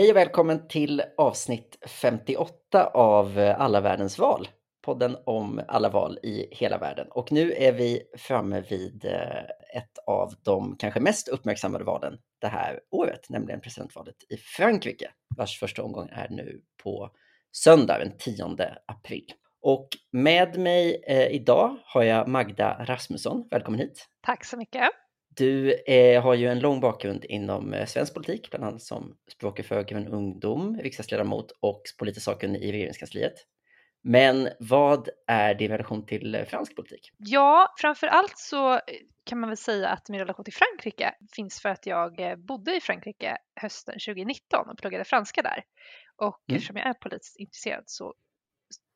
Hej och välkommen till avsnitt 58 av Alla världens val. Podden om alla val i hela världen. Och nu är vi framme vid eh, ett av de kanske mest uppmärksammade valen det här året, nämligen presidentvalet i Frankrike, vars första omgång är nu på söndag den 10 april. Och med mig eh, idag har jag Magda Rasmusson. Välkommen hit! Tack så mycket! Du eh, har ju en lång bakgrund inom eh, svensk politik, bland annat som språkrör för Grön ungdom, riksdagsledamot och politisk sakkunnig i regeringskansliet. Men vad är din relation till eh, fransk politik? Ja, framför allt så eh, kan man väl säga att min relation till Frankrike finns för att jag bodde i Frankrike hösten 2019 och pluggade franska där. Och mm. eftersom jag är politiskt intresserad så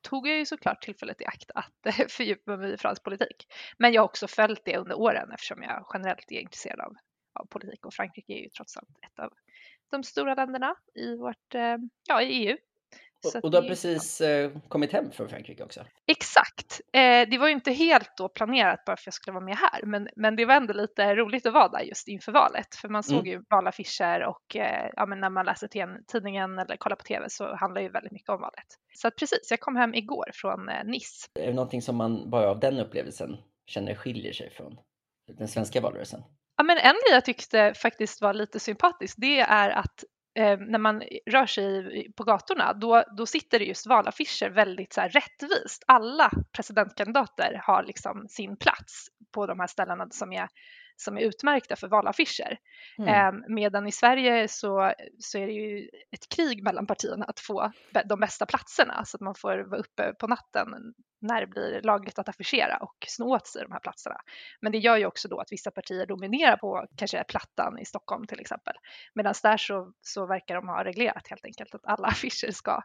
tog jag ju såklart tillfället i akt att eh, fördjupa mig i fransk politik. Men jag har också följt det under åren eftersom jag generellt är intresserad av, av politik och Frankrike är ju trots allt ett av de stora länderna i vårt, eh, ja i EU och, och du har precis eh, kommit hem från Frankrike också? Exakt. Eh, det var ju inte helt då planerat bara för att jag skulle vara med här, men, men det var ändå lite roligt att vara där just inför valet, för man såg mm. ju valaffischer och eh, ja, men när man läser tidningen eller kollar på tv så handlar ju väldigt mycket om valet. Så att precis, jag kom hem igår från eh, Nice. Är det någonting som man bara av den upplevelsen känner skiljer sig från den svenska valrörelsen? Ja, men en grej jag tyckte faktiskt var lite sympatisk, det är att eh, när man rör sig på gatorna, då, då sitter det just valaffischer väldigt så här, rättvist. Alla presidentkandidater har liksom sin plats på de här ställena som är som är utmärkta för valaffischer. Mm. Eh, medan i Sverige så, så är det ju ett krig mellan partierna att få de bästa platserna så att man får vara uppe på natten när det blir lagligt att affischera och sno åt sig de här platserna. Men det gör ju också då att vissa partier dominerar på kanske Plattan i Stockholm till exempel. Medan där så, så verkar de ha reglerat helt enkelt att alla affischer ska,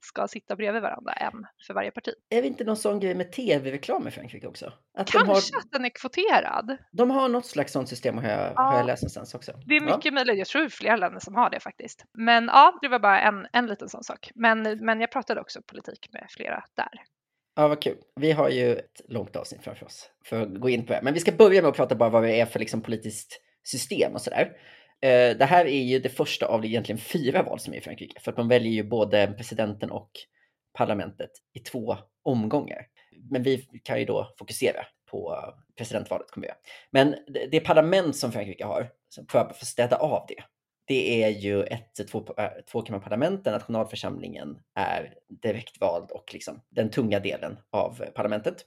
ska sitta bredvid varandra, en för varje parti. Är det inte någon sån grej med tv-reklam i Frankrike också? Att kanske de har, att den är kvoterad. De har något slags sånt system har jag, ja, har jag läst någonstans också. Det är mycket ja. möjligt, jag tror flera länder som har det faktiskt. Men ja, det var bara en, en liten sån sak. Men, men jag pratade också politik med flera där. Ja, vad kul. Vi har ju ett långt avsnitt framför oss för att gå in på det. Men vi ska börja med att prata bara vad det är för liksom politiskt system och sådär. Eh, det här är ju det första av egentligen fyra val som är i Frankrike, för att man väljer ju både presidenten och parlamentet i två omgångar. Men vi kan ju då fokusera på presidentvalet. Kommer jag. Men det parlament som Frankrike har, för att städa av det, det är ju ett två, eh, tvåkammarparlament där nationalförsamlingen är direktvald och liksom den tunga delen av parlamentet.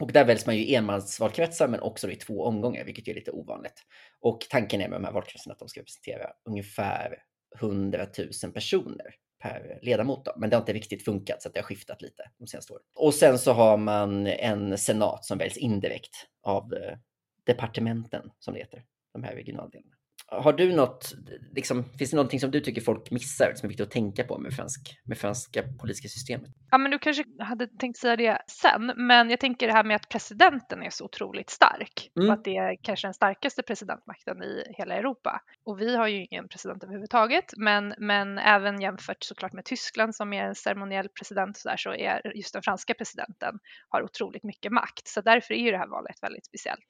Och där väljs man ju i enmansvalkretsar men också i två omgångar, vilket är lite ovanligt. Och tanken är med de här valkretsarna att de ska representera ungefär 100 000 personer per ledamot. Då. Men det har inte riktigt funkat så det har skiftat lite de senaste åren. Och sen så har man en senat som väljs indirekt av eh, departementen som det heter, de här regionaldelarna. Har du något, liksom, finns det någonting som du tycker folk missar som är viktigt att tänka på med, fransk, med franska politiska systemet? Ja, men du kanske hade tänkt säga det sen, men jag tänker det här med att presidenten är så otroligt stark mm. och att det är kanske den starkaste presidentmakten i hela Europa. Och vi har ju ingen president överhuvudtaget, men, men även jämfört såklart med Tyskland som är en ceremoniell president så, där, så är just den franska presidenten har otroligt mycket makt. Så därför är ju det här valet väldigt speciellt.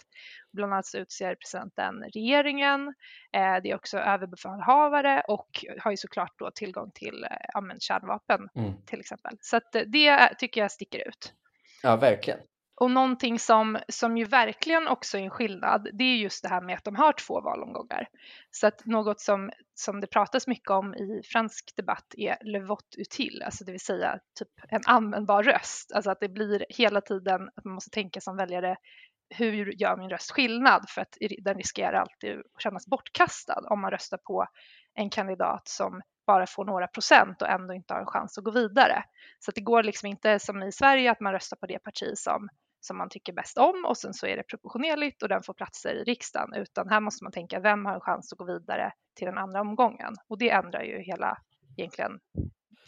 Bland annat så utser presidenten regeringen, det är också överbefälhavare och har ju såklart då tillgång till eh, kärnvapen mm. till exempel. Så att eh, det tycker jag sticker ut. Ja, verkligen. Och någonting som, som ju verkligen också är en skillnad, det är just det här med att de har två valomgångar. Så att något som, som det pratas mycket om i fransk debatt är le vote utile, alltså det vill säga typ en användbar röst. Alltså att det blir hela tiden att man måste tänka som väljare, hur gör min röst skillnad? För att den riskerar alltid att kännas bortkastad om man röstar på en kandidat som bara får några procent och ändå inte har en chans att gå vidare. Så det går liksom inte som i Sverige att man röstar på det parti som, som man tycker bäst om och sen så är det proportionerligt och den får platser i riksdagen utan här måste man tänka vem har en chans att gå vidare till den andra omgången och det ändrar ju hela egentligen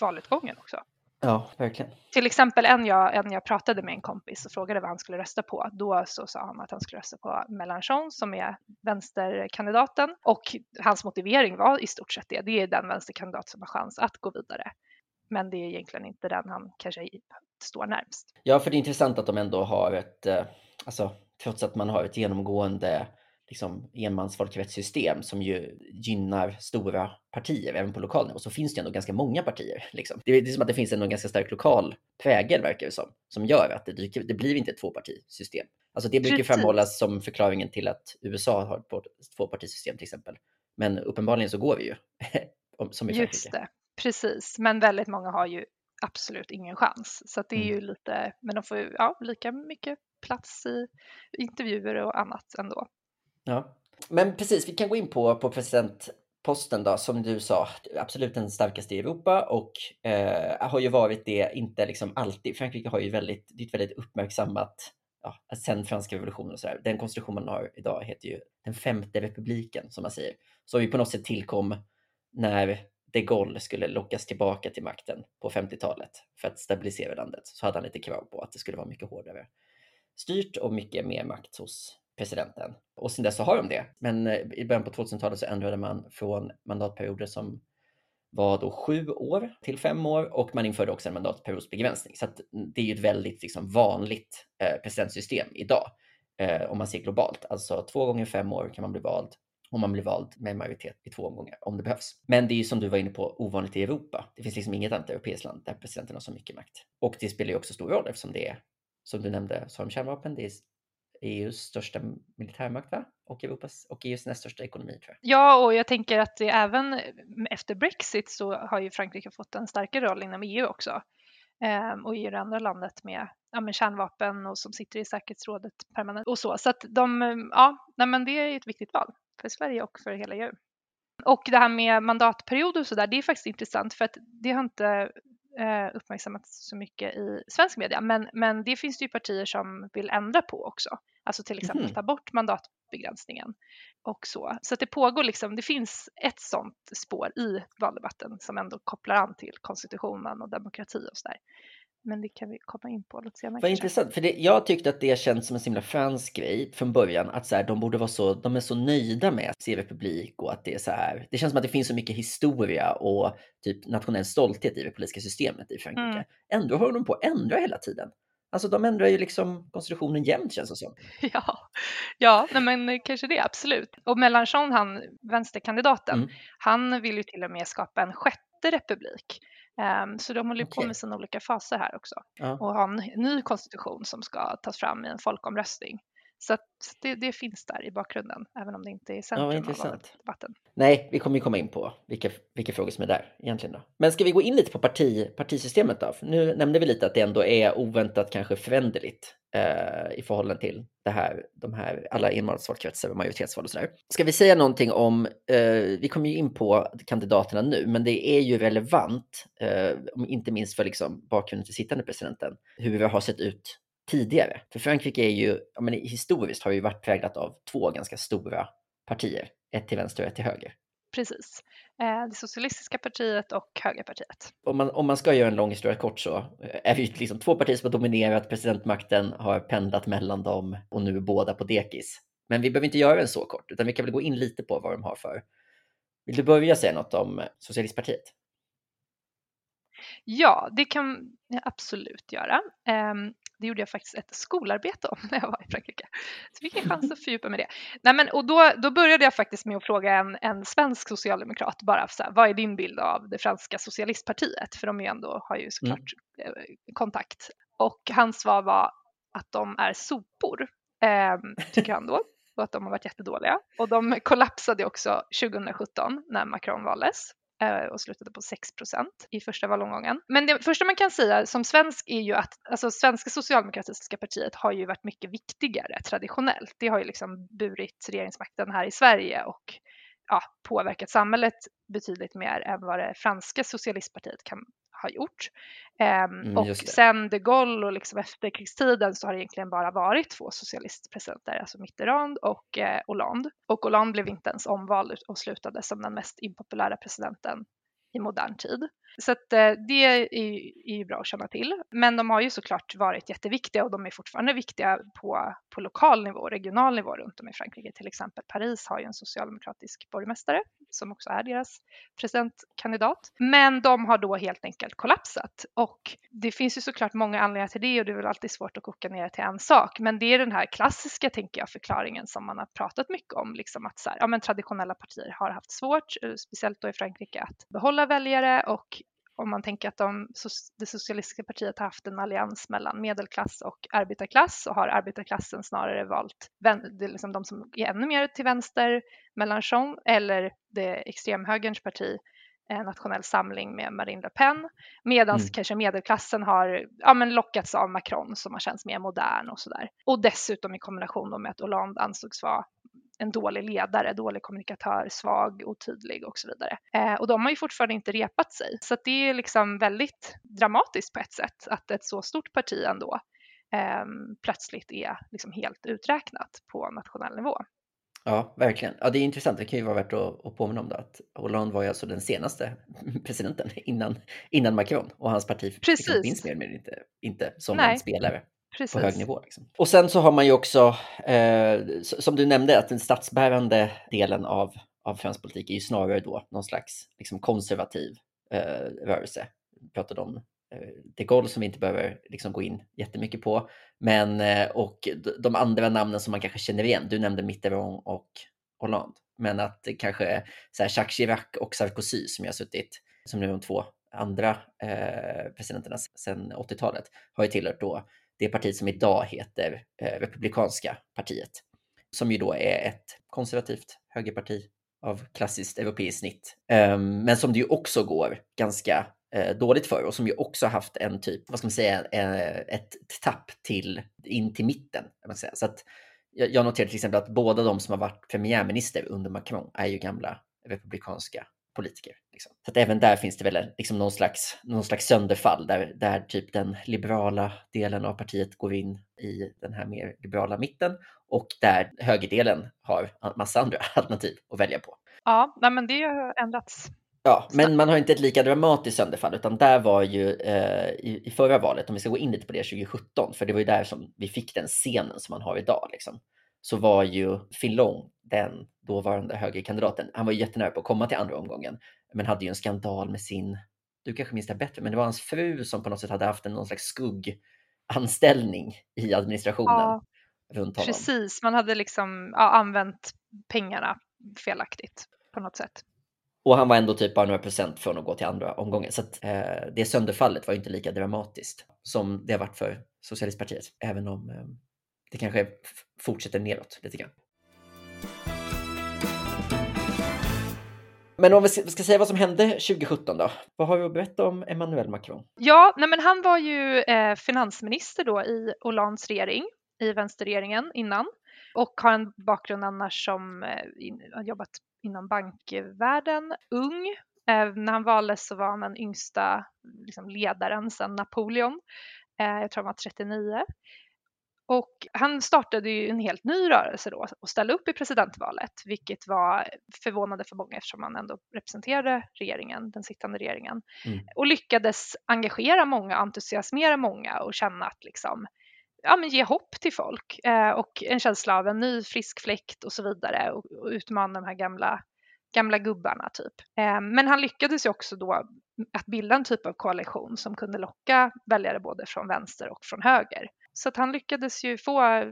valutgången också. Ja, verkligen. Till exempel en jag, en jag pratade med en kompis och frågade vad han skulle rösta på. Då så sa han att han skulle rösta på Mélenchon som är vänsterkandidaten och hans motivering var i stort sett det. Det är den vänsterkandidat som har chans att gå vidare. Men det är egentligen inte den han kanske står närmst. Ja, för det är intressant att de ändå har ett, eh, alltså trots att man har ett genomgående liksom enmansvalkretssystem som ju gynnar stora partier även på lokal nivå så finns det ändå ganska många partier. Liksom. Det, är, det är som att det finns en ganska stark lokal prägel verkar det som, som gör att det, dyker, det blir inte ett tvåpartisystem. Alltså det brukar framhållas som förklaringen till att USA har ett tvåpartisystem till exempel. Men uppenbarligen så går vi ju som i. Just det, precis. Men väldigt många har ju absolut ingen chans. Så det är mm. ju lite, men de får ju ja, lika mycket plats i intervjuer och annat ändå. Ja, men precis, vi kan gå in på, på presidentposten då, som du sa, absolut den starkaste i Europa och eh, har ju varit det, inte liksom alltid. Frankrike har ju väldigt, det är ett väldigt uppmärksammat ja, sen franska revolutionen och sådär. Den konstitution man har idag heter ju den femte republiken som man säger. Som ju på något sätt tillkom när de Gaulle skulle lockas tillbaka till makten på 50-talet för att stabilisera landet. Så hade han lite krav på att det skulle vara mycket hårdare styrt och mycket mer makt hos presidenten. Och sen dess så har de det. Men eh, i början på 2000-talet så ändrade man från mandatperioder som var då sju år till fem år och man införde också en mandatperiodsbegränsning. Så det är ju ett väldigt liksom, vanligt eh, presidentsystem idag eh, om man ser globalt. Alltså två gånger fem år kan man bli vald om man blir vald med majoritet i två omgångar om det behövs. Men det är ju som du var inne på ovanligt i Europa. Det finns liksom inget annat europeiskt land där presidenten har så mycket makt. Och det spelar ju också stor roll eftersom det är, som du nämnde, så har de kärnvapen. Det är EUs största militärmakt va? och Europas och EUs näst största ekonomi tror jag. Ja, och jag tänker att det även mm, efter Brexit så har ju Frankrike fått en starkare roll inom EU också. Ehm, och är det andra landet med, ja, med kärnvapen och som sitter i säkerhetsrådet permanent och så. Så att de, mm, ja, nej, men det är ett viktigt val för Sverige och för hela EU. Och det här med mandatperiod och så där, det är faktiskt intressant för att det har inte eh, uppmärksammats så mycket i svensk media, men, men det finns det ju partier som vill ändra på också. Alltså till exempel mm. ta bort mandatbegränsningen och så. Så att det pågår liksom, det finns ett sånt spår i valdebatten som ändå kopplar an till konstitutionen och demokrati och sådär. Men det kan vi komma in på lite senare. Vad intressant, för det, jag tyckte att det känns som en så himla fransk grej från början. Att så här, de borde vara så, de är så nöjda med republik och att det är så här. Det känns som att det finns så mycket historia och typ nationell stolthet i det politiska systemet i Frankrike. Mm. Ändå håller de på att ändra hela tiden. Alltså de ändrar ju liksom konstitutionen jämt känns det som. Ja, ja nej, men kanske det, absolut. Och Mélenchon, han, vänsterkandidaten, mm. han vill ju till och med skapa en sjätte republik. Um, så de håller okay. på med sina olika faser här också ja. och har en ny konstitution som ska tas fram i en folkomröstning. Så det, det, finns där i bakgrunden, även om det inte är centrum ja, av debatten. Nej, vi kommer ju komma in på vilka, vilka frågor som är där egentligen. Då. Men ska vi gå in lite på parti, partisystemet då? För nu nämnde vi lite att det ändå är oväntat kanske föränderligt eh, i förhållande till det här, de här alla enmansvalkretsar och majoritetsval och sådär. Ska vi säga någonting om, eh, vi kommer ju in på kandidaterna nu, men det är ju relevant, eh, inte minst för liksom bakgrunden till sittande presidenten, hur det har sett ut tidigare. För Frankrike är ju, ja, men historiskt har ju varit präglat av två ganska stora partier, ett till vänster och ett till höger. Precis, eh, det socialistiska partiet och högerpartiet. Om man, om man ska göra en lång historia kort så eh, är det ju liksom två partier som har dominerat presidentmakten, har pendlat mellan dem och nu är båda på dekis. Men vi behöver inte göra den så kort, utan vi kan väl gå in lite på vad de har för. Vill du börja säga något om Socialistpartiet? Ja, det kan jag absolut göra. Det gjorde jag faktiskt ett skolarbete om när jag var i Frankrike. Så fick jag chans att fördjupa mig det. Nej, men, och då, då började jag faktiskt med att fråga en, en svensk socialdemokrat bara, så här, vad är din bild av det franska socialistpartiet? För de är ändå, har ju såklart mm. Eh, kontakt. Och hans svar var att de är sopor, eh, tycker han då och att de har varit jättedåliga. Och de kollapsade också 2017 när Macron valdes. Eh, och slutade på 6% i första valomgången. Men det första man kan säga som svensk är ju att alltså, svenska socialdemokratiska partiet har ju varit mycket viktigare traditionellt. Det har ju liksom burit regeringsmakten här i Sverige och ja, påverkat samhället betydligt mer än vad det franska socialistpartiet kan har gjort. Um, mm, och sen de Gaulle och liksom efterkrigstiden så har det egentligen bara varit två socialistpresidenter, alltså Mitterrand och eh, Hollande. Och Hollande blev inte ens omvald och slutade som den mest impopulära presidenten i modern tid. Så att, eh, det är, ju bra att känna till. Men de har ju såklart varit jätteviktiga och de är fortfarande viktiga på, på lokal nivå, regional nivå runt om i Frankrike. Till exempel Paris har ju en socialdemokratisk borgmästare som också är deras presidentkandidat. Men de har då helt enkelt kollapsat och det finns ju såklart många anledningar till det och det är väl alltid svårt att koka ner till en sak. Men det är den här klassiska, tänker jag, förklaringen som man har pratat mycket om, liksom att så här, ja, men traditionella partier har haft svårt, eh, speciellt då i Frankrike, att behålla väljare och om man tänker att de, det socialistiska partiet har haft en allians mellan medelklass och arbetarklass och har arbetarklassen snarare valt det liksom de som är ännu mer till vänster, Mélenchon, eller det extremhögerns parti Nationell samling med Marine Le Pen medan mm. kanske medelklassen har ja, men lockats av Macron som har känts mer modern och sådär. Och dessutom i kombination med att Hollande ansågs vara en dålig ledare, dålig kommunikatör, svag, otydlig och så vidare. Eh, och de har ju fortfarande inte repat sig. Så det är liksom väldigt dramatiskt på ett sätt att ett så stort parti ändå eh, plötsligt är liksom helt uträknat på nationell nivå. Ja, verkligen. Ja, det är intressant. Det kan ju vara värt att, att påminna om det. Att Hollande var ju alltså den senaste presidenten innan, innan Macron och hans parti Precis. finns mer eller mindre inte, inte som Nej. en spelare. Precis. på hög nivå. Liksom. Och sen så har man ju också, eh, som du nämnde, att den statsbärande delen av, av fransk politik är ju snarare då någon slags liksom, konservativ eh, rörelse. Vi pratade om Eh, de Gaulle som vi inte behöver liksom, gå in jättemycket på. Men, eh, och de andra namnen som man kanske känner igen, du nämnde Mitterrand och Hollande. Men att kanske så här, Jacques Chirac och Sarkozy som jag har suttit, som nu är de två andra eh, presidenterna sedan 80-talet, har ju tillhört då det parti som idag heter eh, Republikanska partiet, som ju då är ett konservativt högerparti av klassiskt europeiskt snitt, um, men som det ju också går ganska Eh, dåligt för och som ju också haft en typ, vad ska man säga, eh, ett tapp till in till mitten. Man säga. Så att jag, jag noterar till exempel att båda de som har varit premiärminister under Macron är ju gamla republikanska politiker. Liksom. Så att även där finns det väl liksom någon, slags, någon slags sönderfall där, där typ den liberala delen av partiet går in i den här mer liberala mitten och där högerdelen har massa andra alternativ att välja på. Ja, nej, men det har ändrats. Ja, men man har inte ett lika dramatiskt sönderfall, utan där var ju eh, i, i, förra valet, om vi ska gå in lite på det 2017, för det var ju där som vi fick den scenen som man har idag, liksom, så var ju Fillon den dåvarande högerkandidaten, han var jättenära på att komma till andra omgången, men hade ju en skandal med sin, du kanske minns det bättre, men det var hans fru som på något sätt hade haft en någon slags skugganställning i administrationen ja, runt honom. Precis, man hade liksom ja, använt pengarna felaktigt på något sätt. Och han var ändå typ bara några procent från att gå till andra omgången. Så att, eh, det sönderfallet var inte lika dramatiskt som det har varit för Socialistpartiet, även om eh, det kanske fortsätter neråt lite grann. Men om vi ska säga vad som hände 2017 då? Vad har vi att berätta om Emmanuel Macron? Ja, nej men han var ju eh, finansminister då i Hollands regering, i vänsterregeringen innan och har en bakgrund annars som eh, in, har jobbat inom bankvärlden, ung. Eh, när han valdes så var han den yngsta liksom, ledaren sedan Napoleon. Eh, jag tror han var 39. Och han startade ju en helt ny rörelse då och ställde upp i presidentvalet, vilket var förvånande för många eftersom han ändå representerade regeringen, den sittande regeringen, mm. och lyckades engagera många, entusiasmera många och känna att liksom, ja, men ge hopp till folk eh, och en känsla av en ny frisk fläkt och så vidare och, och utmana de här gamla, gamla gubbarna typ. Eh, men han lyckades ju också då att bilda en typ av koalition som kunde locka väljare både från vänster och från höger. Så att han lyckades ju få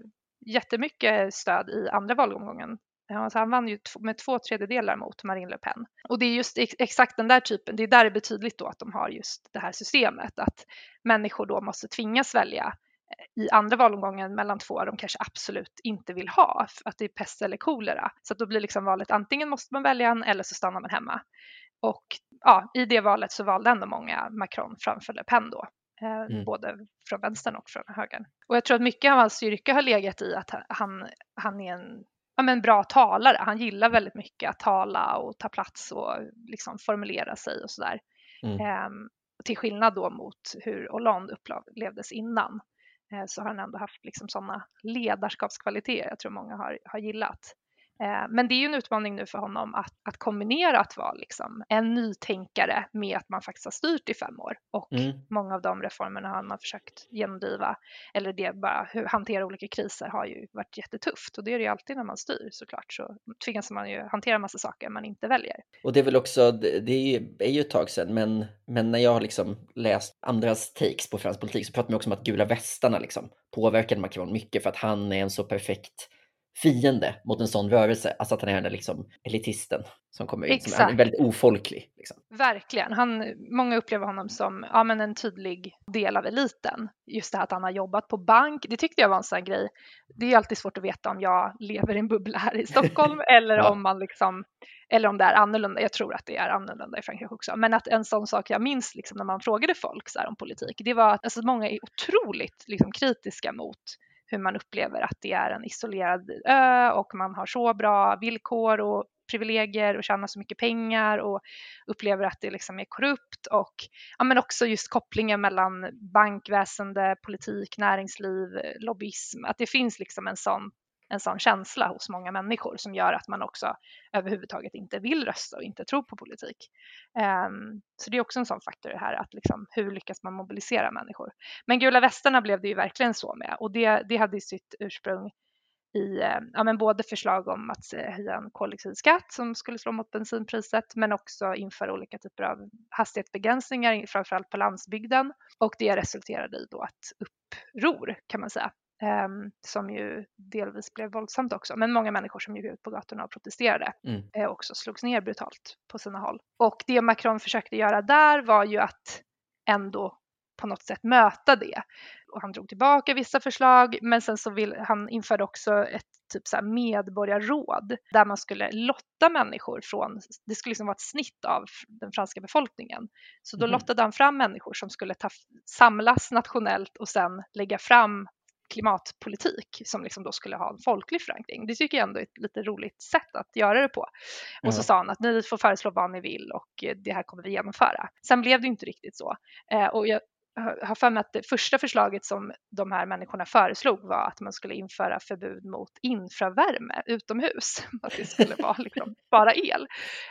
jättemycket stöd i andra valomgången. Alltså han vann ju med två tredjedelar mot Marine Le Pen. Och det är just exakt den där typen, det är där det blir tydligt då att de har just det här systemet, att människor då måste tvingas välja i andra valomgången mellan två de kanske absolut inte vill ha, att det är pest eller kolera. Så då blir liksom valet antingen måste man välja en eller så stannar man hemma. Och ja, i det valet så valde ändå många Macron framför Le Pen då. Eh, mm. både från vänstern och från högern. Och jag tror att mycket av hans styrka har legat i att han, han är en ja, men bra talare. Han gillar väldigt mycket att tala och ta plats och liksom formulera sig och sådär. Mm. Ehm, till skillnad då mot hur Hollande upplevdes innan Eh, så har han ändå haft liksom sådana ledarskapskvaliteter jag tror många har, har gillat. Eh, men det är ju en utmaning nu för honom att, att kombinera att vara liksom en nytänkare med att man faktiskt har styrt i fem år och mm. många av de reformerna han har försökt genomdriva eller det bara hur hantera olika kriser har ju varit jättetufft och det är det ju alltid när man styr såklart så tvingas man ju hantera massa saker man inte väljer. Och det är väl också, det är ju ett tag sedan men, men när jag har liksom läst andras takes på fransk politik så pratar man också om att gula västarna liksom påverkade Macron mycket för att han är en så perfekt fiende mot en sån rörelse. Alltså att han är den där liksom elitisten som kommer in, som är väldigt ofolklig. Liksom. Verkligen. Han, många upplever honom som ja, men en tydlig del av eliten. Just det här att han har jobbat på bank, det tyckte jag var en sån grej. Det är alltid svårt att veta om jag lever i en bubbla här i Stockholm eller ja. om man liksom eller om det är annorlunda. Jag tror att det är annorlunda i Frankrike också. Men att en sån sak jag minns liksom, när man frågade folk så om politik, det var att alltså, många är otroligt liksom, kritiska mot hur man upplever att det är en isolerad ö och man har så bra villkor och privilegier och tjänar så mycket pengar och upplever att det liksom är korrupt och ja, men också just kopplingen mellan bankväsende, politik, näringsliv, lobbyism, att det finns liksom en sån en sån känsla hos många människor som gör att man också överhuvudtaget inte vill rösta och inte tror på politik. Ehm, så det är också en sån faktor det här att liksom, hur lyckas man mobilisera människor? Men gula västarna blev det ju verkligen så med och det, det hade sitt ursprung i ehm, ja, men både förslag om att eh, höja en koldioxidskatt som skulle slå mot bensinpriset men också införa olika typer av hastighetsbegränsningar framförallt på landsbygden och det resulterade i då ett uppror kan man säga som ju delvis blev våldsamt också, men många människor som gick ut på gatorna och protesterade mm. eh, också slogs ner brutalt på sina håll. Och det Macron försökte göra där var ju att ändå på något sätt möta det. Och han drog tillbaka vissa förslag, men sen så vill han införde också ett typ så här medborgarråd där man skulle lotta människor från, det skulle liksom vara ett snitt av den franska befolkningen. Så då mm. lottade han fram människor som skulle ta, samlas nationellt och sen lägga fram klimatpolitik som liksom då skulle ha en folklig förankring. Det tycker jag ändå är ett lite roligt sätt att göra det på. Och mm. så sa han att ni får föreslå vad ni vill och det här kommer vi genomföra. Sen blev det inte riktigt så. Eh, och jag har för mig att det första förslaget som de här människorna föreslog var att man skulle införa förbud mot infravärme utomhus. Att det skulle vara liksom bara el.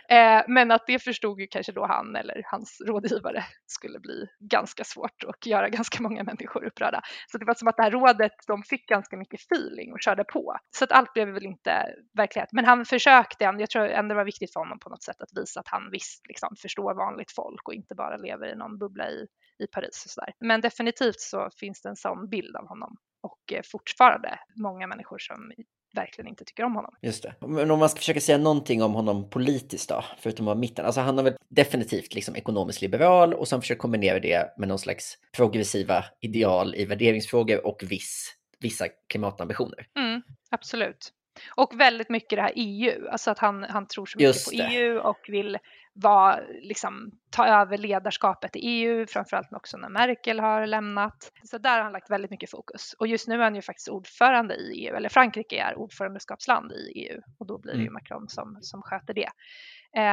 Eh, men att det förstod ju kanske då han eller hans rådgivare skulle bli ganska svårt och göra ganska många människor upprörda. Så det var som att det här rådet, de fick ganska mycket feeling och körde på. Så att allt blev väl inte verklighet. Men han försökte, jag tror ändå det var viktigt för honom på något sätt att visa att han visst liksom förstår vanligt folk och inte bara lever i någon bubbla i, i Paris sådär. Men definitivt så finns det en sån bild av honom och eh, fortfarande många människor som verkligen inte tycker om honom. Just det. Men om man ska försöka säga någonting om honom politiskt då, förutom vara mitten. Alltså han har väl definitivt liksom ekonomiskt liberal och sen försöker kombinera det med någon slags progressiva ideal i värderingsfrågor och viss, vissa klimatambitioner. Mm, absolut. Och väldigt mycket det här EU, alltså att han, han tror så mycket på EU och vill vara, liksom, ta över ledarskapet i EU, framförallt också när Merkel har lämnat. Så där har han lagt väldigt mycket fokus. Och just nu är han ju faktiskt ordförande i EU, eller Frankrike är ordförandeskapsland i EU och då blir det ju mm. Macron som, som sköter det.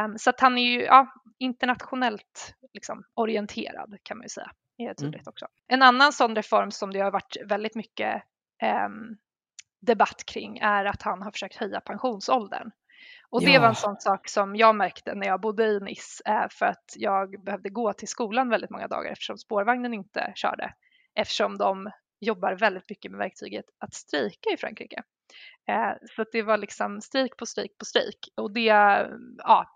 Um, så att han är ju ja, internationellt liksom, orienterad kan man ju säga. Det är tydligt mm. också. En annan sån reform som det har varit väldigt mycket um, debatt kring är att han har försökt höja pensionsåldern. Och det ja. var en sån sak som jag märkte när jag bodde i Nice eh, för att jag behövde gå till skolan väldigt många dagar eftersom spårvagnen inte körde. Eftersom de jobbar väldigt mycket med verktyget att strejka i Frankrike. Eh, så det var liksom strejk på strejk på strejk och det, ja,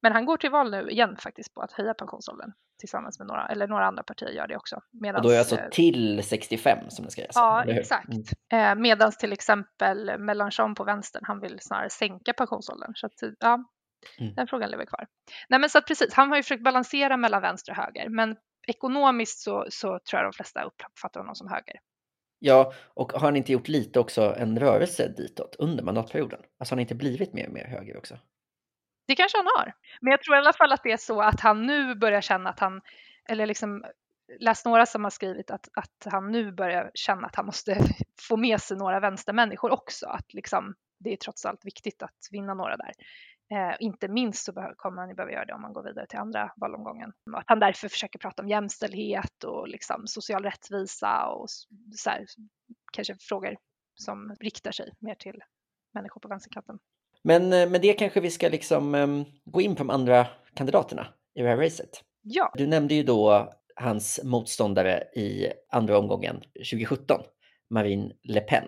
men han går till val nu igen faktiskt på att höja pensionsåldern tillsammans med några, eller några andra partier gör det också. Medans, och då är det alltså eh, till 65 som det ska göras? Ja, exakt. Mm. Eh, Medan till exempel Mélenchon på vänstern, han vill snarare sänka pensionsåldern. Så att, ja, mm. den frågan lever kvar. Nej, men så att precis, han har ju försökt balansera mellan vänster och höger, men ekonomiskt så, så tror jag de flesta uppfattar honom som höger. Ja, och har han inte gjort lite också en rörelse ditåt under mandatperioden? Alltså har han inte blivit mer och mer höger också? Det kanske han har. Men jag tror i alla fall att det är så att han nu börjar känna att han, eller liksom läst några som har skrivit att, att han nu börjar känna att han måste få med sig några vänstermänniskor också. Att liksom, det är trots allt viktigt att vinna några där. Eh, inte minst så kommer han ju behöva göra det om man går vidare till andra valomgången. Att han därför försöker prata om jämställdhet och liksom social rättvisa och så här, kanske frågor som riktar sig mer till människor på vänsterkanten. Men eh, med det kanske vi ska liksom um, gå in på de andra kandidaterna i det här racet. Ja. Du nämnde ju då hans motståndare i andra omgången 2017, Marine Le Pen.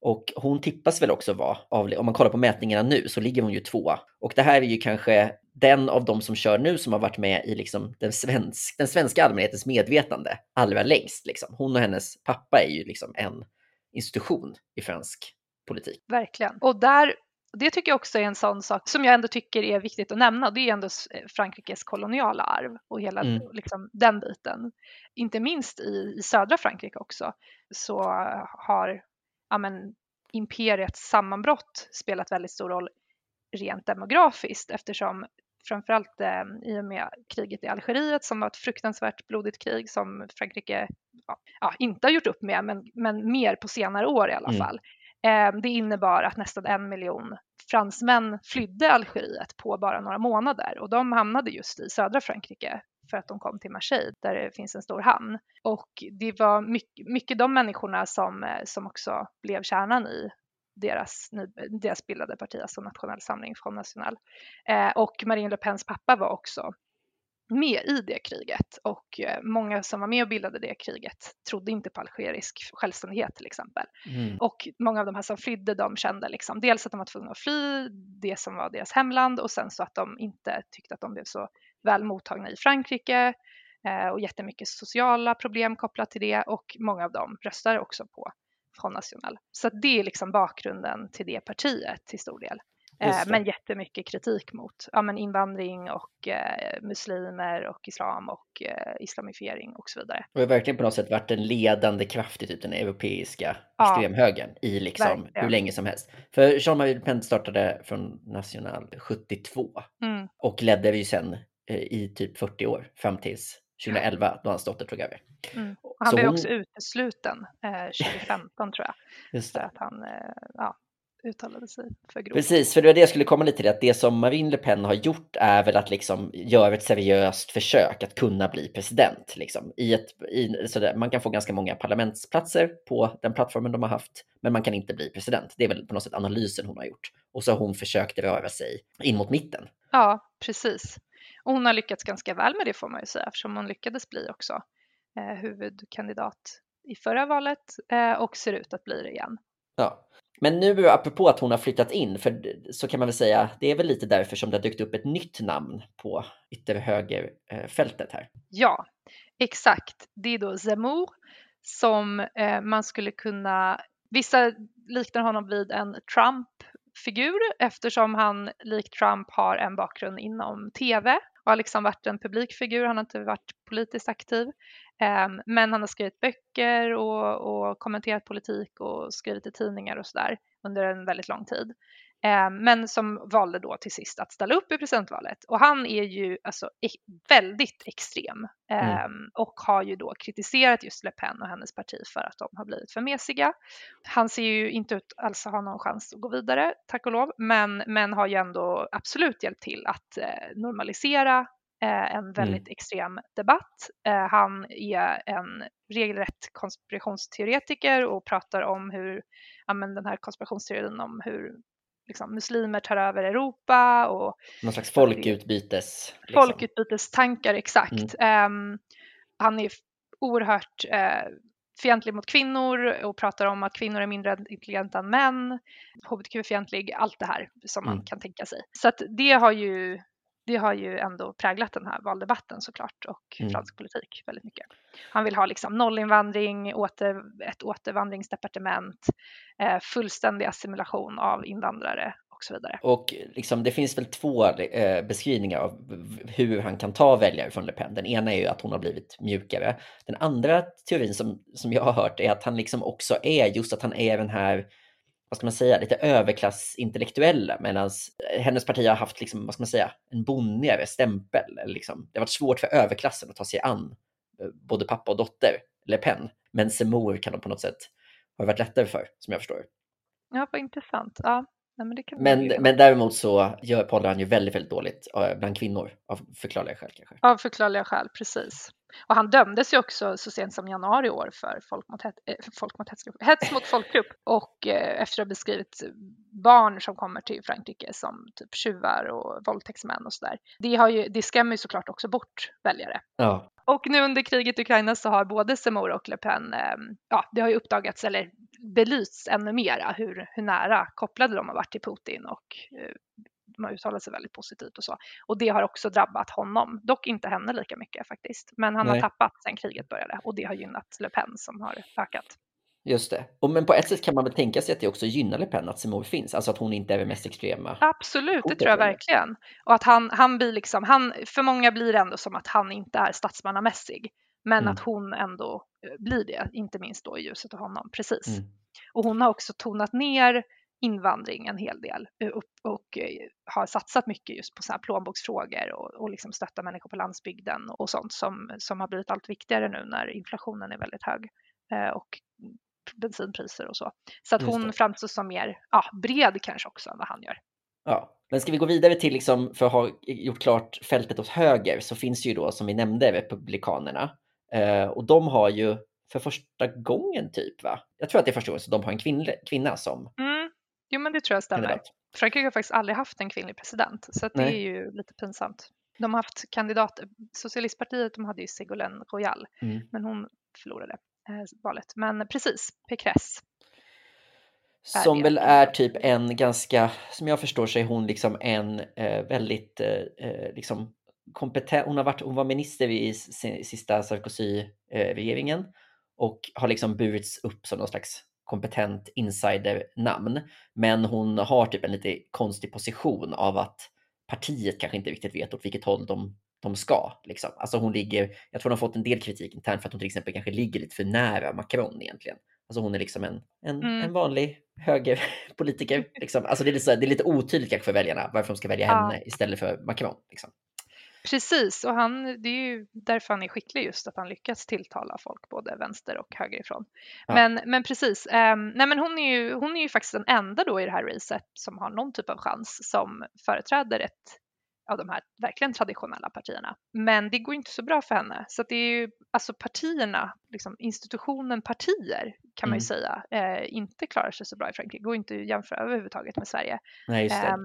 Och hon tippas väl också vara, om man kollar på mätningarna nu, så ligger hon ju tvåa. Och det här är ju kanske den av de som kör nu som har varit med i liksom den, svensk, den svenska allmänhetens medvetande allra längst. Liksom. Hon och hennes pappa är ju liksom en institution i fransk politik. Verkligen. Och där det tycker jag också är en sån sak som jag ändå tycker är viktigt att nämna. Det är ändå Frankrikes koloniala arv och hela mm. liksom, den biten. Inte minst i, i södra Frankrike också så har ja, men, imperiets sammanbrott spelat väldigt stor roll rent demografiskt eftersom framförallt eh, i och med kriget i Algeriet som var ett fruktansvärt blodigt krig som Frankrike ja, ja, inte har gjort upp med men, men mer på senare år i alla mm. fall. Ehm, det innebar att nästan en miljon fransmän flydde Algeriet på bara några månader och de hamnade just i södra Frankrike för att de kom till Marseille där det finns en stor hamn. Och det var mycket, mycket de människorna som, eh, som också blev kärnan i deras, deras bildade parti, alltså Nationell samling från National. Eh, och Marine Le Pens pappa var också med i det kriget och eh, många som var med och bildade det kriget trodde inte på algerisk självständighet till exempel. Mm. Och många av de här som flydde de kände liksom dels att de var tvungna att fly det som var deras hemland och sen så att de inte tyckte att de blev så väl mottagna i Frankrike eh, och jättemycket sociala problem kopplat till det och många av dem röstade också på Front National. Så det är liksom bakgrunden till det partiet till stor del. Eh, men jättemycket kritik mot ja, men invandring och eh, muslimer och islam och eh, islamifiering och så vidare. Det har verkligen på något sätt varit en ledande kraft i typ den europeiska ja, extremhögern i liksom verkligen. hur länge som helst. För Jean-Marie Le Pen startade från National 72 mm. och ledde ju sen eh, i typ 40 år fram tills 2011 då hans dotter tog över. Mm. Han blev hon... också utesluten eh, 2015 tror jag. Just det. För att han eh, ja, uttalade sig för grovt. Precis, för det var det jag skulle komma lite till, att det som Marine Le Pen har gjort är väl att liksom göra ett seriöst försök att kunna bli president. Liksom. I ett, i, så där, man kan få ganska många parlamentsplatser på den plattformen de har haft, men man kan inte bli president. Det är väl på något sätt analysen hon har gjort. Och så har hon försökt röra sig in mot mitten. Ja, precis. Och hon har lyckats ganska väl med det får man ju säga, eftersom hon lyckades bli också eh, huvudkandidat i förra valet eh, och ser ut att bli det igen. Ja, men nu apropå att hon har flyttat in, för så kan man väl säga, det är väl lite därför som det har dykt upp ett nytt namn på ytterhögerfältet eh, här. Ja, exakt. Det är då Zemmour som eh, man skulle kunna, vissa liknar honom vid en Trump figur eftersom han likt Trump har en bakgrund inom tv och har liksom varit en publikfigur, han har inte varit politiskt aktiv. Ehm, men han har skrivit böcker och, och kommenterat politik och skrivit i tidningar och sådär under en väldigt lång tid. Ehm, men som valde då till sist att ställa upp i presidentvalet. Och han är ju alltså väldigt extrem mm. Ehm, och har ju då kritiserat just Le Pen och hennes parti för att de har blivit för mesiga. Han ser ju inte ut alls att ha någon chans att gå vidare, tack och lov, men, men har ju ändå absolut hjälpt till att eh, normalisera Eh, en väldigt mm. extrem debatt. Eh, han är en regelrätt konspirationsteoretiker och pratar om hur, ja men den här konspirationsteorin om hur liksom, muslimer tar över Europa och någon slags folkutbytes. Liksom. Folkutbytestankar, exakt. Mm. Um, han är oerhört uh, fientlig mot kvinnor och pratar om att kvinnor är mindre intelligenta än män, hbtq-fientlig, allt det här som mm. man kan tänka sig. Så att det har ju det har ju ändå präglat den här valdebatten såklart och mm. fransk politik väldigt mycket. Han vill ha liksom nollinvandring, åter, ett återvandringsdepartement, eh, fullständig assimilation av invandrare och så vidare. Och liksom, det finns väl två eh, beskrivningar av hur han kan ta väljare från Le Pen. Den ena är ju att hon har blivit mjukare. Den andra teorin som, som jag har hört är att han liksom också är just att han är den här vad ska man säga, lite överklassintellektuella medan hennes parti har haft, liksom, vad ska man säga, en bonnigare stämpel. Liksom. Det har varit svårt för överklassen att ta sig an eh, både pappa och dotter, Le Pen. Men Seymour kan de på något sätt ha varit lättare för, som jag förstår. Ja, vad intressant. Ja. Men, men, men, däremot så gör Poddar han ju väldigt, väldigt dåligt eh, bland kvinnor av förklarliga skäl kanske. Av förklarliga skäl, precis. Och han dömdes ju också så sent som januari i år för folk mot, het, äh, folk mot hetsgrupp, hets mot folkgrupp och äh, efter att ha beskrivit barn som kommer till Frankrike som typ tjuvar och våldtäktsmän och sådär. Det, det skrämmer ju såklart också bort väljare. Ja. Och nu under kriget i Ukraina så har både Zemmour och Le Pen, eh, ja det har ju uppdagats eller belysts ännu mera hur, hur nära kopplade de har varit till Putin och de har uttalat sig väldigt positivt och så. Och det har också drabbat honom, dock inte henne lika mycket faktiskt. Men han Nej. har tappat sedan kriget började och det har gynnat Le Pen som har ökat. Just det. Och, men på ett sätt kan man väl tänka sig att det också gynnar Le Pen att Zemmour finns, alltså att hon inte är den mest extrema. Absolut, det tror jag verkligen. Och att han, han blir liksom, han, för många blir det ändå som att han inte är statsmannamässig, men mm. att hon ändå eh, blir det, inte minst då i ljuset av honom. Precis. Mm. Och hon har också tonat ner invandring en hel del eh, och, och eh, har satsat mycket just på så här plånboksfrågor och, och liksom stötta människor på landsbygden och sånt som, som har blivit allt viktigare nu när inflationen är väldigt hög eh, och bensinpriser och så. Så att hon framstår som mer ja, bred kanske också än vad han gör. Ja, men ska vi gå vidare till, liksom, för att ha gjort klart fältet åt höger, så finns ju då som vi nämnde Republikanerna. Eh, och de har ju för första gången typ, va? Jag tror att det är första gången som de har en kvinna, kvinna som mm. Jo, men det tror jag stämmer. Frankrike har faktiskt aldrig haft en kvinnlig president, så det är ju lite pinsamt. De har haft kandidater. Socialistpartiet de hade ju Ségolène Royal, mm. men hon förlorade eh, valet. Men precis, Pécresse. Som väl är typ en ganska, som jag förstår sig hon liksom en eh, väldigt eh, eh liksom kompetent, hon, har varit, hon var minister i sista Sarkozy-regeringen och har liksom burits upp som någon slags kompetent insidernamn. Men hon har typ en lite konstig position av att partiet kanske inte riktigt vet åt vilket håll de, de ska. Liksom. Alltså hon ligger, jag tror hon har fått en del kritik internt för att hon till exempel kanske ligger lite för nära Macron egentligen. Alltså hon är liksom en, en, mm. en vanlig högerpolitiker. Liksom. Alltså det, är lite, det är lite otydligt kanske för väljarna varför de ska välja henne ja. istället för Macron. Liksom. Precis, och han, det är ju därför han är skicklig just att han lyckats tilltala folk både vänster och högerifrån. Ja. Men, men precis, eh, nej men hon är, ju, hon är ju faktiskt den enda då i det här racet som har någon typ av chans som företräder ett av de här verkligen traditionella partierna. Men det går inte så bra för henne. Så det är ju alltså partierna, liksom institutionen partier kan man ju mm. säga, eh, inte klarar sig så bra i Frankrike. Går inte att jämföra överhuvudtaget med Sverige. Nej, eh,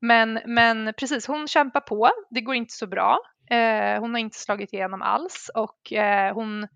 men, men precis, hon kämpar på. Det går inte så bra. Eh, hon har inte slagit igenom alls och eh, hon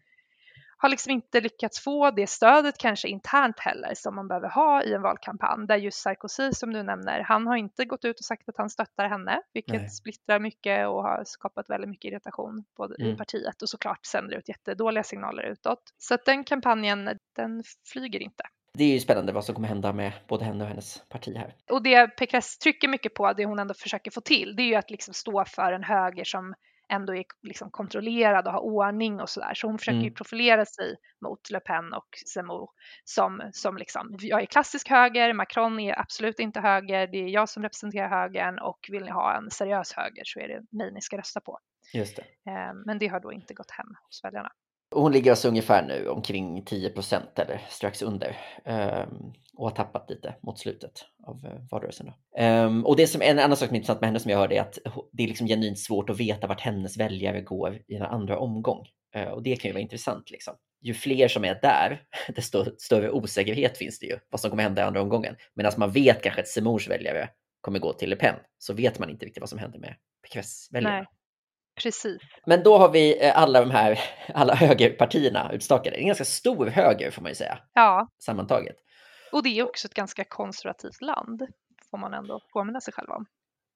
har liksom inte lyckats få det stödet kanske internt heller som man behöver ha i en valkampanj där just Sarkozy som du nämner, han har inte gått ut och sagt att han stöttar henne, vilket Nej. splittrar mycket och har skapat väldigt mycket irritation både mm. i partiet och såklart sänder ut jättedåliga signaler utåt. Så att den kampanjen, den flyger inte. Det är ju spännande vad som kommer hända med både henne och hennes parti här. Och det Pécresse trycker mycket på, det hon ändå försöker få till, det är ju att liksom stå för en höger som ändå är liksom kontrollerad och har ordning och sådär. Så hon försöker mm. profilera sig mot Le Pen och Zemmour som, som liksom, jag är klassisk höger, Macron är absolut inte höger, det är jag som representerar högern och vill ni ha en seriös höger så är det mig ni ska rösta på. Just det. Ehm, men det har då inte gått hem hos väljarna. Hon ligger alltså ungefär nu omkring 10 procent eller strax under um, och har tappat lite mot slutet av uh, valrörelsen. Um, och det som en annan sak som är intressant med henne som jag hörde är att det är liksom genuint svårt att veta vart hennes väljare går i en andra omgång. Uh, och det kan ju vara intressant. Liksom. Ju fler som är där, desto större osäkerhet finns det ju vad som kommer hända i andra omgången. Medan man vet kanske att Simons väljare kommer gå till Le Pen så vet man inte riktigt vad som händer med Pécresse-väljarna. Precis. Men då har vi eh, alla de här alla högerpartierna utstakade. En ganska stor höger får man ju säga. Ja. Sammantaget. Och det är också ett ganska konservativt land, får man ändå påminna sig själv om.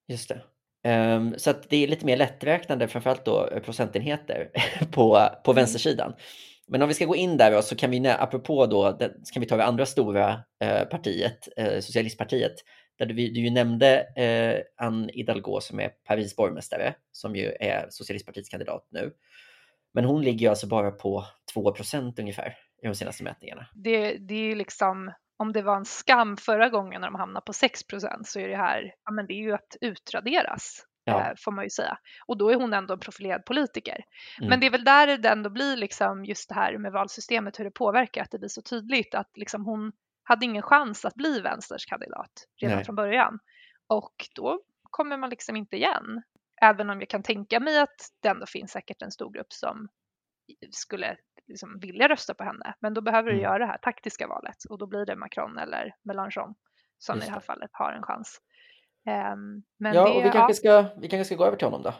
Just det. Um, så att det är lite mer lätträknande, framförallt då eh, procentenheter på, på mm. vänstersidan. Men om vi ska gå in där då, så kan vi, apropå då, så kan vi ta det andra stora eh, partiet, eh, Socialistpartiet, där du, du ju nämnde eh, Anne Hidalgo som är Paris borgmästare, som ju är Socialistpartiets kandidat nu. Men hon ligger ju alltså bara på 2% ungefär i de senaste mätningarna. Det, det är ju liksom, om det var en skam förra gången när de hamnade på 6% så är det här, ja men det är ju att utraderas. Ja. Eh, får man ju säga. Och då är hon ändå en profilerad politiker. Mm. Men det är väl där det ändå blir liksom just det här med valsystemet, hur det påverkar, att det blir så tydligt att liksom hon hade ingen chans att bli vänsters kandidat redan Nej. från början. Och då kommer man liksom inte igen. Även om jag kan tänka mig att det ändå finns säkert en stor grupp som skulle liksom vilja rösta på henne. Men då behöver du Mm. göra det här taktiska valet och då blir det Macron eller Mélenchon som i det här fallet har en chans. Ehm, men Ja, det, och vi ja, kanske, ska, vi kanske ska gå över till honom då.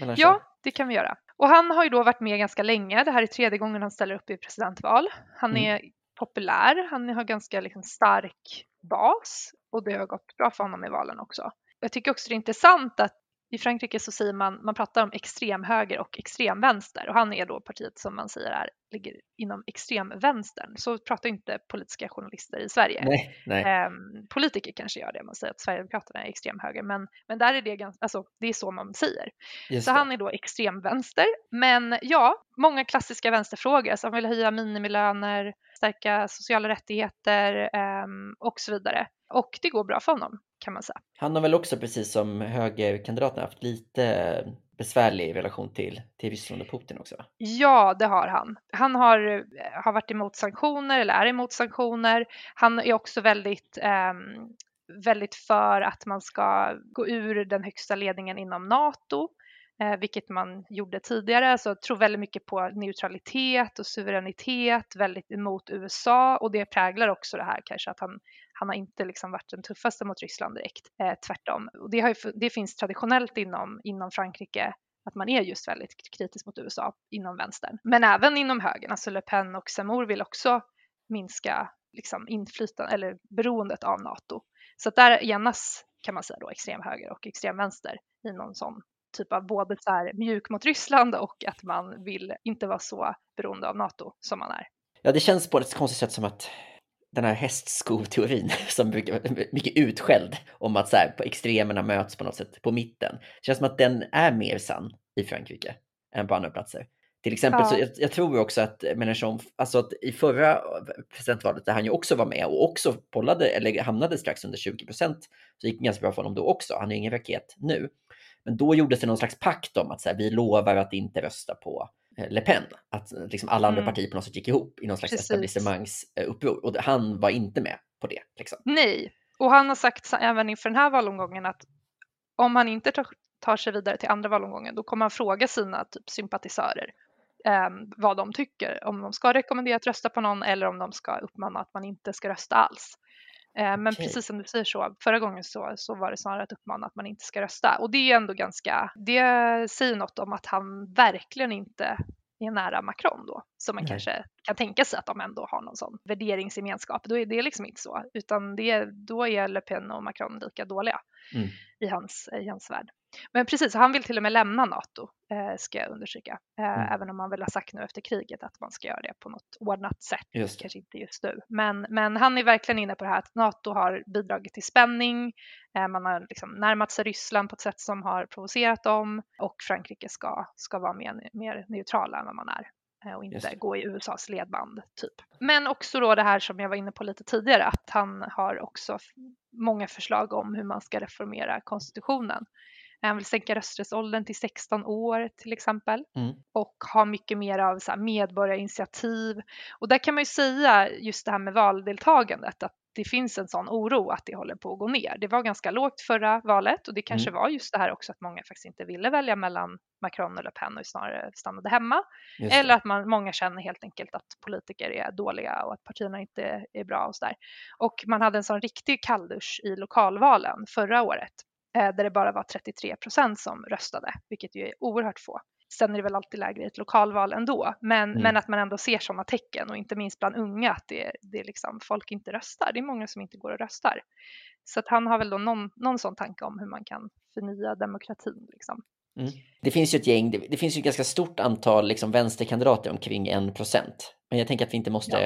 Mellan Ja, det kan vi göra. Och han har ju då varit med ganska länge. Det här är tredje gången han ställer upp i presidentval. Han Mm. är populär, han har ganska liksom stark bas och det har gått bra för honom i valen också. Jag tycker också det är intressant att i Frankrike så säger man, man pratar om extremhöger och extremvänster och han är då partiet som man säger är, ligger inom extremvänstern. Så pratar inte politiska journalister i Sverige. Nej, nej. Ehm, politiker kanske gör det, man säger att Sverigedemokraterna är extremhöger, men, men där är det, ganska, alltså, det är så man säger. Just Så det. han är då extremvänster. Men ja, många klassiska vänsterfrågor. Han vill höja minimilöner, stärka sociala rättigheter ehm, och så vidare. Och det går bra för honom kan man säga. Han har väl också precis som högerkandidaterna haft lite besvärlig relation till, till Ryssland och Putin också? Ja, det har han. Han har, eh, har varit emot sanktioner eller är emot sanktioner. Han är också väldigt, ehm, väldigt för att man ska gå ur den högsta ledningen inom NATO, eh, vilket man gjorde tidigare. Alltså tror väldigt mycket på neutralitet och suveränitet, väldigt emot USA och det präglar också det här kanske att han, han har inte liksom varit den tuffaste mot Ryssland direkt, eh, tvärtom. Och det, har ju, det finns traditionellt inom, inom Frankrike att man är just väldigt kritisk mot USA inom vänstern. Men även inom högern, alltså Le Pen och Zemmour vill också minska liksom, inflytande eller beroendet av NATO. Så att där enas kan man säga då extremhöger och extremvänster i någon sån typ av både så här mjuk mot Ryssland och att man vill inte vara så beroende av NATO som man är. Ja, det känns på ett konstigt sätt som att den här hästskoteorin som brukar mycket utskälld om att så här, på extremerna möts på något sätt på mitten. Det känns som att den är mer sann i Frankrike än på andra platser. Till exempel Ja. så jag, jag tror också att Mélenchon, alltså att i förra presidentvalet där han ju också var med och också pollade eller hamnade strax under 20 procent så gick det ganska bra för honom då också. Han är ju ingen raket nu. Men då gjordes det någon slags pakt om att så här, vi lovar att inte rösta på eh, Le Pen. Att eh, liksom alla andra Mm. partier på något sätt gick ihop i någon slags Precis. etablissemangsuppror. Och han var inte med på det. Liksom. Nej, och han har sagt även inför den här valomgången att om han inte tar, tar sig vidare till andra valomgången då kommer han fråga sina typ, sympatisörer eh, vad de tycker, om de ska rekommendera att rösta på någon eller om de ska uppmana att man inte ska rösta alls. Eh, men Okej. precis som du säger så, förra gången så, så var det snarare att uppmana att man inte ska rösta och det är ändå ganska, det säger något om att han verkligen inte är nära Macron då, som man Nej. kanske kan tänka sig att de ändå har någon sån värderingsgemenskap. Då är det liksom inte så, utan det, då är Le Pen och Macron lika dåliga Mm. i, hans, i hans värld. Men precis, han vill till och med lämna NATO, ska jag undersöka. Eh, Mm. Även om man väl har sagt nu efter kriget att man ska göra det på något ordnat sätt. Just. Kanske inte just nu. Men, men han är verkligen inne på det här att NATO har bidragit till spänning. Eh, man har liksom närmat sig Ryssland på ett sätt som har provocerat dem. Och Frankrike ska, ska vara mer, mer neutrala än vad man är eh, och inte gå i USAs ledband typ. Men också då det här som jag var inne på lite tidigare att han har också många förslag om hur man ska reformera konstitutionen. Han vill sänka rösträttsåldern till 16 år till exempel Mm. och ha mycket mer av så här medborgarinitiativ. Och där kan man ju säga just det här med valdeltagandet att det finns en sån oro att det håller på att gå ner. Det var ganska lågt förra valet och det kanske var just det här också att många faktiskt inte ville välja mellan Macron och Le Pen och snarare stannade hemma. Eller att man, många känner helt enkelt att politiker är dåliga och att partierna inte är bra och sådär. Och man hade en sån riktig kalldusch i lokalvalen förra året där det bara var 33 procent som röstade, vilket ju är oerhört få. Sen är det väl alltid lägre i ett lokalval ändå, men, Mm. men att man ändå ser sådana tecken och inte minst bland unga att det, det är liksom folk inte röstar. Det är många som inte går och röstar. Så att han har väl då någon, någon sån tanke om hur man kan förnya demokratin. Liksom. Mm. Det finns ju ett gäng, det, det finns ju ett ganska stort antal liksom, vänsterkandidater omkring en procent. Men jag tänker att vi inte måste...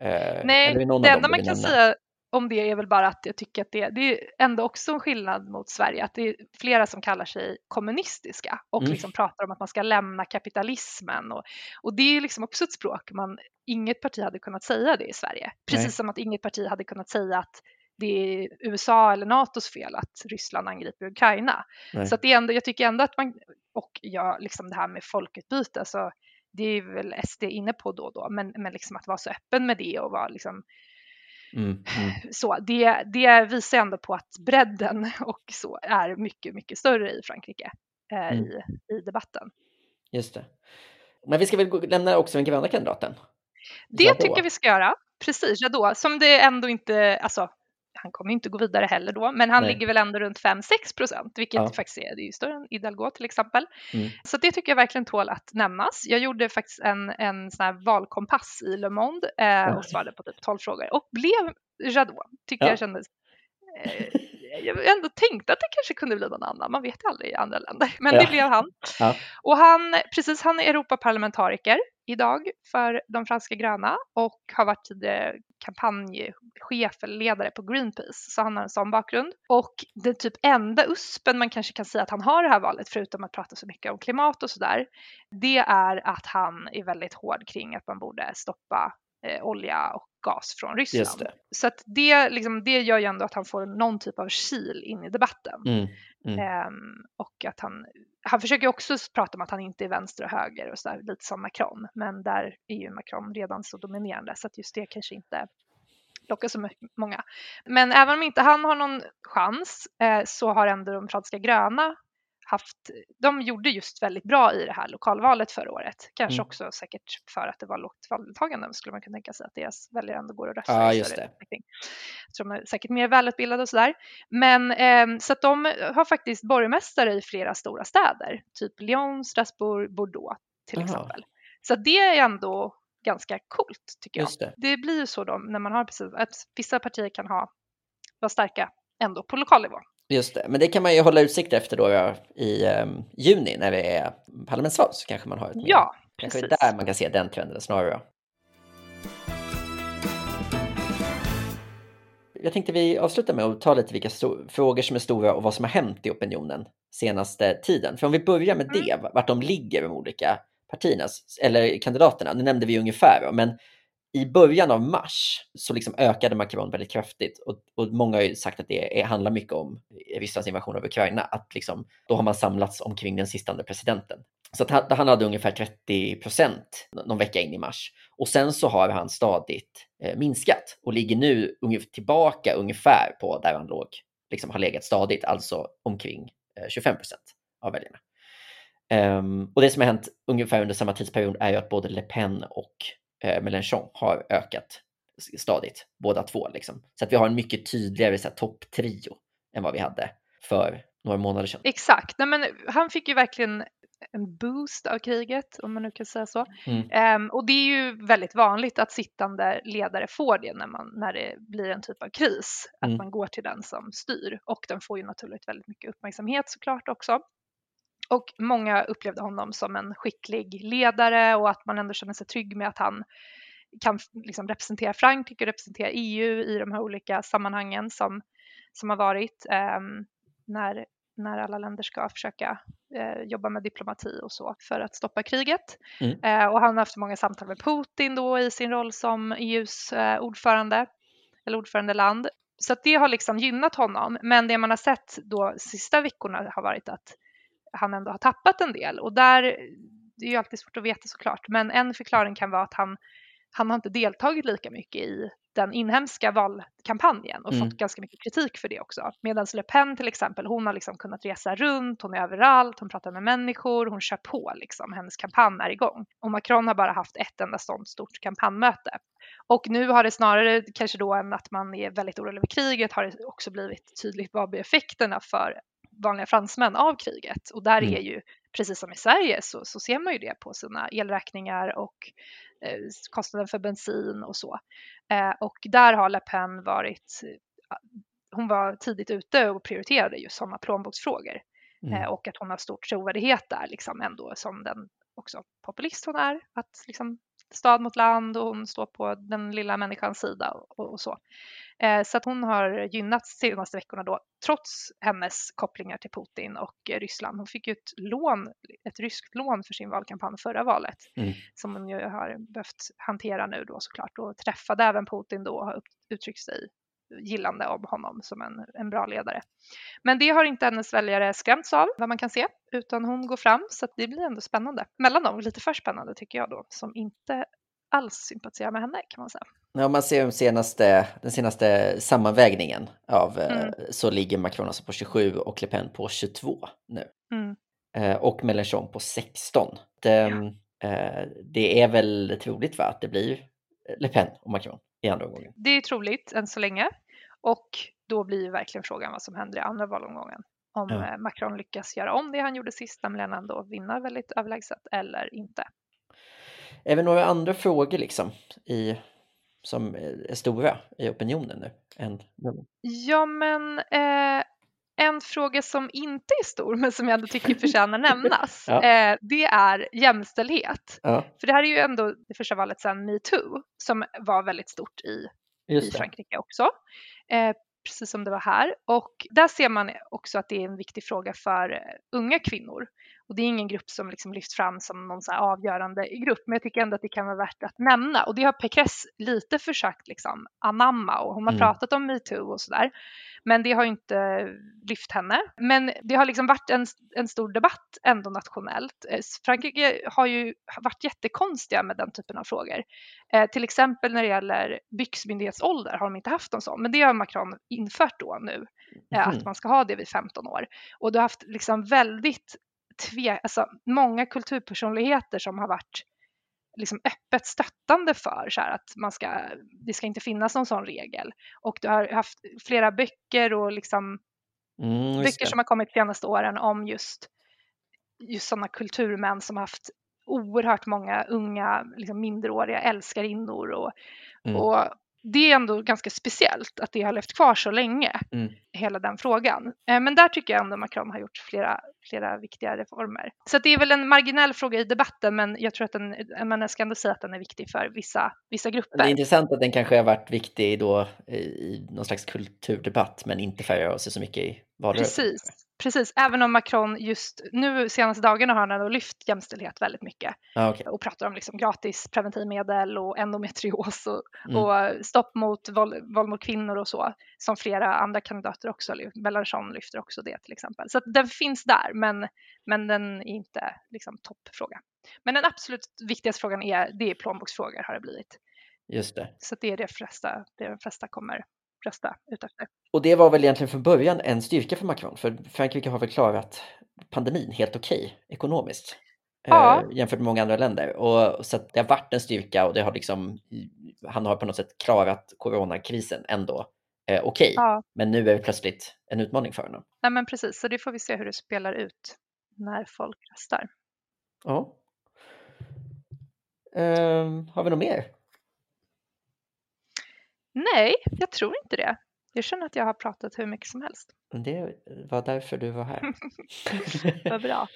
eh, Nej, eller någon det enda man kan nämna. säga om det är väl bara att jag tycker att det, det är ändå också en skillnad mot Sverige, att det är flera som kallar sig kommunistiska och Mm. liksom pratar om att man ska lämna kapitalismen och, och det är liksom också ett språk man, inget parti hade kunnat säga det i Sverige. Precis Nej. som att inget parti hade kunnat säga att det är USA eller NATOs fel att Ryssland angriper Ukraina. Nej. Så att det är ändå, jag tycker ändå att man, och ja, liksom det här med folkutbyte, så det är väl SD inne på då och då, men, men liksom att vara så öppen med det och vara liksom Mm, mm. så, det, det visar ändå på att bredden och så är mycket, mycket större i Frankrike eh, Mm. i, i debatten. Just det. Men vi ska väl lämna också den gröna kandidaten? Det Jadot. tycker vi ska göra. Precis, Jadot, som det ändå inte, alltså han kommer inte gå vidare heller då, men han Nej. ligger väl ändå runt 5-6 procent, vilket ja. faktiskt är, det är ju större än Hidalgo till exempel. Mm. Så det tycker jag verkligen tål att nämnas. Jag gjorde faktiskt en, en sån här valkompass i Le Monde eh, och svarade på typ 12 frågor och blev Jadot, tycker ja. jag kändes jag ändå tänkte att det kanske kunde bli någon annan, man vet aldrig i andra länder, men ja. det blev han. Ja. Och han, precis, han är Europaparlamentariker idag för de franska gröna och har varit tidigare kampanjchef eller ledare på Greenpeace, så han har en sån bakgrund. Och den typ enda uspen man kanske kan säga att han har det här valet, förutom att prata så mycket om klimat och sådär, det är att han är väldigt hård kring att man borde stoppa eh, olja och gas från Ryssland. Så att det, liksom, det gör ju ändå att han får någon typ av kil in i debatten. Mm, mm. Um, och att han, han försöker också prata om att han inte är vänster och höger och sådär, lite som Macron. Men där är ju Macron redan så dominerande så att just det kanske inte lockar så många. Men även om inte han har någon chans eh, så har ändå de franska gröna haft, de gjorde just väldigt bra i det här lokalvalet förra året. Kanske mm. också säkert för att det var lågt valdeltagande skulle man kunna tänka sig att deras väljare ändå går och röstar. Ja, just det. Så de är säkert mer välutbildade och sådär. Men eh, så att de har faktiskt borgmästare i flera stora städer, typ Lyon, Strasbourg, Bordeaux till Aha. exempel. Så det är ändå ganska coolt tycker jag. Det. det. blir ju så då när man har precis att vissa partier kan ha, vara starka ändå på lokal nivå. Just det, men det kan man ju hålla utsikt efter då i um, juni när det är parlamentsval så kanske man har ett Ja, Kanske precis. där man kan se den trenden snarare. Jag tänkte vi avslutar med att ta lite vilka frågor som är stora och vad som har hänt i opinionen senaste tiden. För om vi börjar med mm. det, vart de ligger de olika partierna, eller kandidaterna, det nämnde vi ungefär, men i början av mars så liksom ökade Macron väldigt kraftigt och, och många har ju sagt att det är, handlar mycket om Rysslands invasion av Ukraina, att liksom, då har man samlats omkring den sistande presidenten. Så att han, han hade ungefär 30 procent någon vecka in i mars och sen så har han stadigt eh, minskat och ligger nu ungefär, tillbaka ungefär på där han låg, liksom har legat stadigt, alltså omkring eh, 25 procent av väljarna. Um, och det som har hänt ungefär under samma tidsperiod är ju att både Le Pen och Mélenchon har ökat stadigt, båda två. Liksom. Så att vi har en mycket tydligare topptrio än vad vi hade för några månader sedan. Exakt, Nej, men han fick ju verkligen en boost av kriget, om man nu kan säga så. Mm. Um, och det är ju väldigt vanligt att sittande ledare får det när, man, när det blir en typ av kris, att mm. man går till den som styr. Och den får ju naturligt väldigt mycket uppmärksamhet såklart också. Och många upplevde honom som en skicklig ledare och att man ändå känner sig trygg med att han kan liksom representera Frankrike och representera EU i de här olika sammanhangen som, som har varit eh, när, när alla länder ska försöka eh, jobba med diplomati och så för att stoppa kriget. Mm. Eh, och han har haft många samtal med Putin då i sin roll som EUs eh, ordförande eller ordförandeland. Så det har liksom gynnat honom. Men det man har sett då sista veckorna har varit att han ändå har tappat en del och där, det är ju alltid svårt att veta såklart, men en förklaring kan vara att han, han har inte deltagit lika mycket i den inhemska valkampanjen och mm. fått ganska mycket kritik för det också. Medan Le Pen till exempel, hon har liksom kunnat resa runt, hon är överallt, hon pratar med människor, hon kör på liksom, hennes kampanj är igång. Och Macron har bara haft ett enda sånt stort kampanjmöte. Och nu har det snarare kanske då än att man är väldigt orolig över kriget har det också blivit tydligt vad blir effekterna för vanliga fransmän av kriget och där mm. är ju precis som i Sverige så, så ser man ju det på sina elräkningar och eh, kostnaden för bensin och så. Eh, och där har Le Pen varit, hon var tidigt ute och prioriterade just sådana plånboksfrågor mm. eh, och att hon har stor trovärdighet där liksom ändå som den också populist hon är, att liksom stad mot land och hon står på den lilla människans sida och, och så. Eh, så att hon har gynnats de senaste veckorna då, trots hennes kopplingar till Putin och Ryssland. Hon fick ju ett lån, ett ryskt lån för sin valkampanj förra valet, mm. som hon ju har behövt hantera nu då såklart och träffade även Putin då och har uttryckt sig gillande om honom som en, en bra ledare. Men det har inte hennes väljare skrämts av vad man kan se, utan hon går fram så att det blir ändå spännande mellan dem, lite för spännande tycker jag då, som inte alls sympatiserar med henne kan man säga. Om man ser den senaste, den senaste sammanvägningen av eh, mm. så ligger Macron alltså på 27 och Le Pen på 22 nu. Mm. Eh, och Mélenchon på 16. Det, ja. Eh, det är väl troligt va, att det blir Le Pen och Macron i andra omgången. Det är troligt än så länge och då blir verkligen frågan vad som händer i andra valomgången. Om Ja. Macron lyckas göra om det han gjorde sist, nämligen ändå vinna väldigt överlägset eller inte. Är det några andra frågor liksom i, som är stora i opinionen nu? Än, Ja, men eh, en fråga som inte är stor men som jag ändå tycker förtjänar nämnas, Ja. eh, det är jämställdhet. ja, För det här är ju ändå det första valet sedan metoo som var väldigt stort i, i. Frankrike också. Eh, precis som det var här. Och där ser man också att det är en viktig fråga för eh, unga kvinnor. Och det är ingen grupp som liksom lyfts fram som någon så avgörande grupp, men jag tycker ändå att det kan vara värt att nämna. Och det har Pécresse lite försökt liksom anamma och hon har Mm. pratat om metoo och sådär. Men det har inte lyft henne. Men det har liksom varit en, en stor debatt ändå nationellt. Eh, Frankrike har ju varit jättekonstiga med den typen av frågor. Eh, till exempel när det gäller byxmyndighetsålder har de inte haft en sån, men det har Macron infört då nu, eh, Mhm. att man ska ha det vid 15 år. Och du har haft liksom väldigt tve, alltså många kulturpersonligheter som har varit liksom öppet stöttande för så här, att man ska, det ska inte finnas någon sån regel. Och du har haft flera böcker och liksom Mm, böcker som har kommit de senaste åren om just, just sådana kulturmän som har haft oerhört många unga liksom minderåriga älskarinnor och, Mm. och det är ändå ganska speciellt att det har levt kvar så länge, Mm. hela den frågan. Eh, Men där tycker jag ändå Macron har gjort flera, flera viktiga reformer. Så det är väl en marginell fråga i debatten, men jag tror att den, jag ska ändå säga att den är viktig för vissa, vissa Det är grupper. intressant att den kanske har varit viktig då i, i någon slags kulturdebatt men inte färgar av sig så mycket i valrörelsen. Precis, precis. Även om Macron just nu senaste dagarna har han ändå lyft jämställdhet väldigt mycket Ja, okej. och pratar om liksom gratis preventivmedel och endometrios och, Mm. och stopp mot våld, våld mot kvinnor och så som flera andra kandidater också, Mélenchon lyfter också det till exempel. Så den finns där, men, men den är inte liksom toppfråga. Men den absolut viktigaste frågan är, det är plånboksfrågor har det blivit. Just det. Så det är det flesta, det de flesta kommer rösta utefter. Och det var väl egentligen från början en styrka för Macron, för Frankrike har väl klarat pandemin helt okej ekonomiskt. Ja. Eh, jämfört med många andra länder. Och, så det har varit en styrka och det har liksom, han har på något sätt klarat coronakrisen ändå eh, okej. Ja, Men nu är det plötsligt en utmaning för honom. nej men precis, så det får vi se hur det spelar ut när folk röstar. Ja. Ehm, har vi något mer? Nej, jag tror inte det. Jag känner att jag har pratat hur mycket som helst. Det var därför du var här. Vad bra.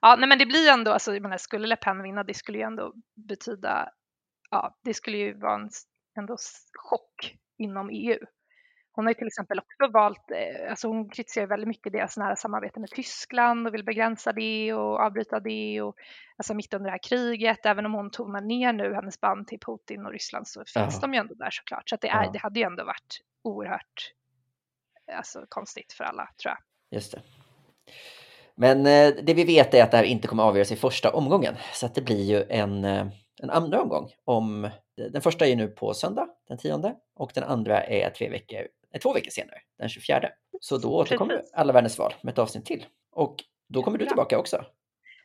Ja, nej, men det blir ju ändå, alltså, jag menar, skulle Le Pen vinna, det skulle ju ändå betyda, ja, det skulle ju vara en ändå chock inom EU. Hon har ju till exempel också valt, eh, alltså hon kritiserar väldigt mycket deras nära samarbete med Tyskland och vill begränsa det och avbryta det och alltså mitt under det här kriget, även om hon tonar ner nu hennes band till Putin och Ryssland så finns Ja. de ju ändå där såklart. Så att det, är, Ja. det hade ju ändå varit oerhört alltså, konstigt för alla tror jag. Just det. Men eh, det vi vet är att det här inte kommer avgöras i första omgången. Så att det blir ju en, eh, en andra omgång. Om, den första är ju nu på söndag, den 10 och den andra är tre veckor, nej, två veckor senare, den 24. Så då återkommer Precis. alla världens val med ett avsnitt till. Och då kommer du tillbaka också.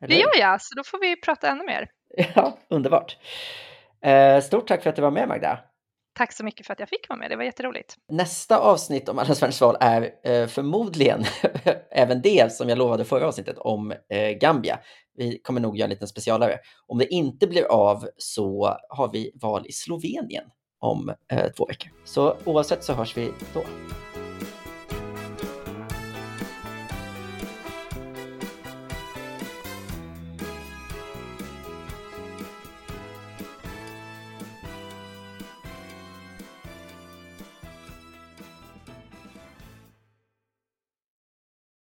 eller Det gör jag, så då får vi prata ännu mer. Ja, underbart. Eh, Stort tack för att du var med Magda. Tack så mycket för att jag fick vara med, det var jätteroligt. Nästa avsnitt om allas världens val är eh, förmodligen även det som jag lovade förra avsnittet om eh, Gambia. Vi kommer nog göra en liten specialare. Om det inte blir av så har vi val i Slovenien om eh, två veckor. Så oavsett så hörs vi då.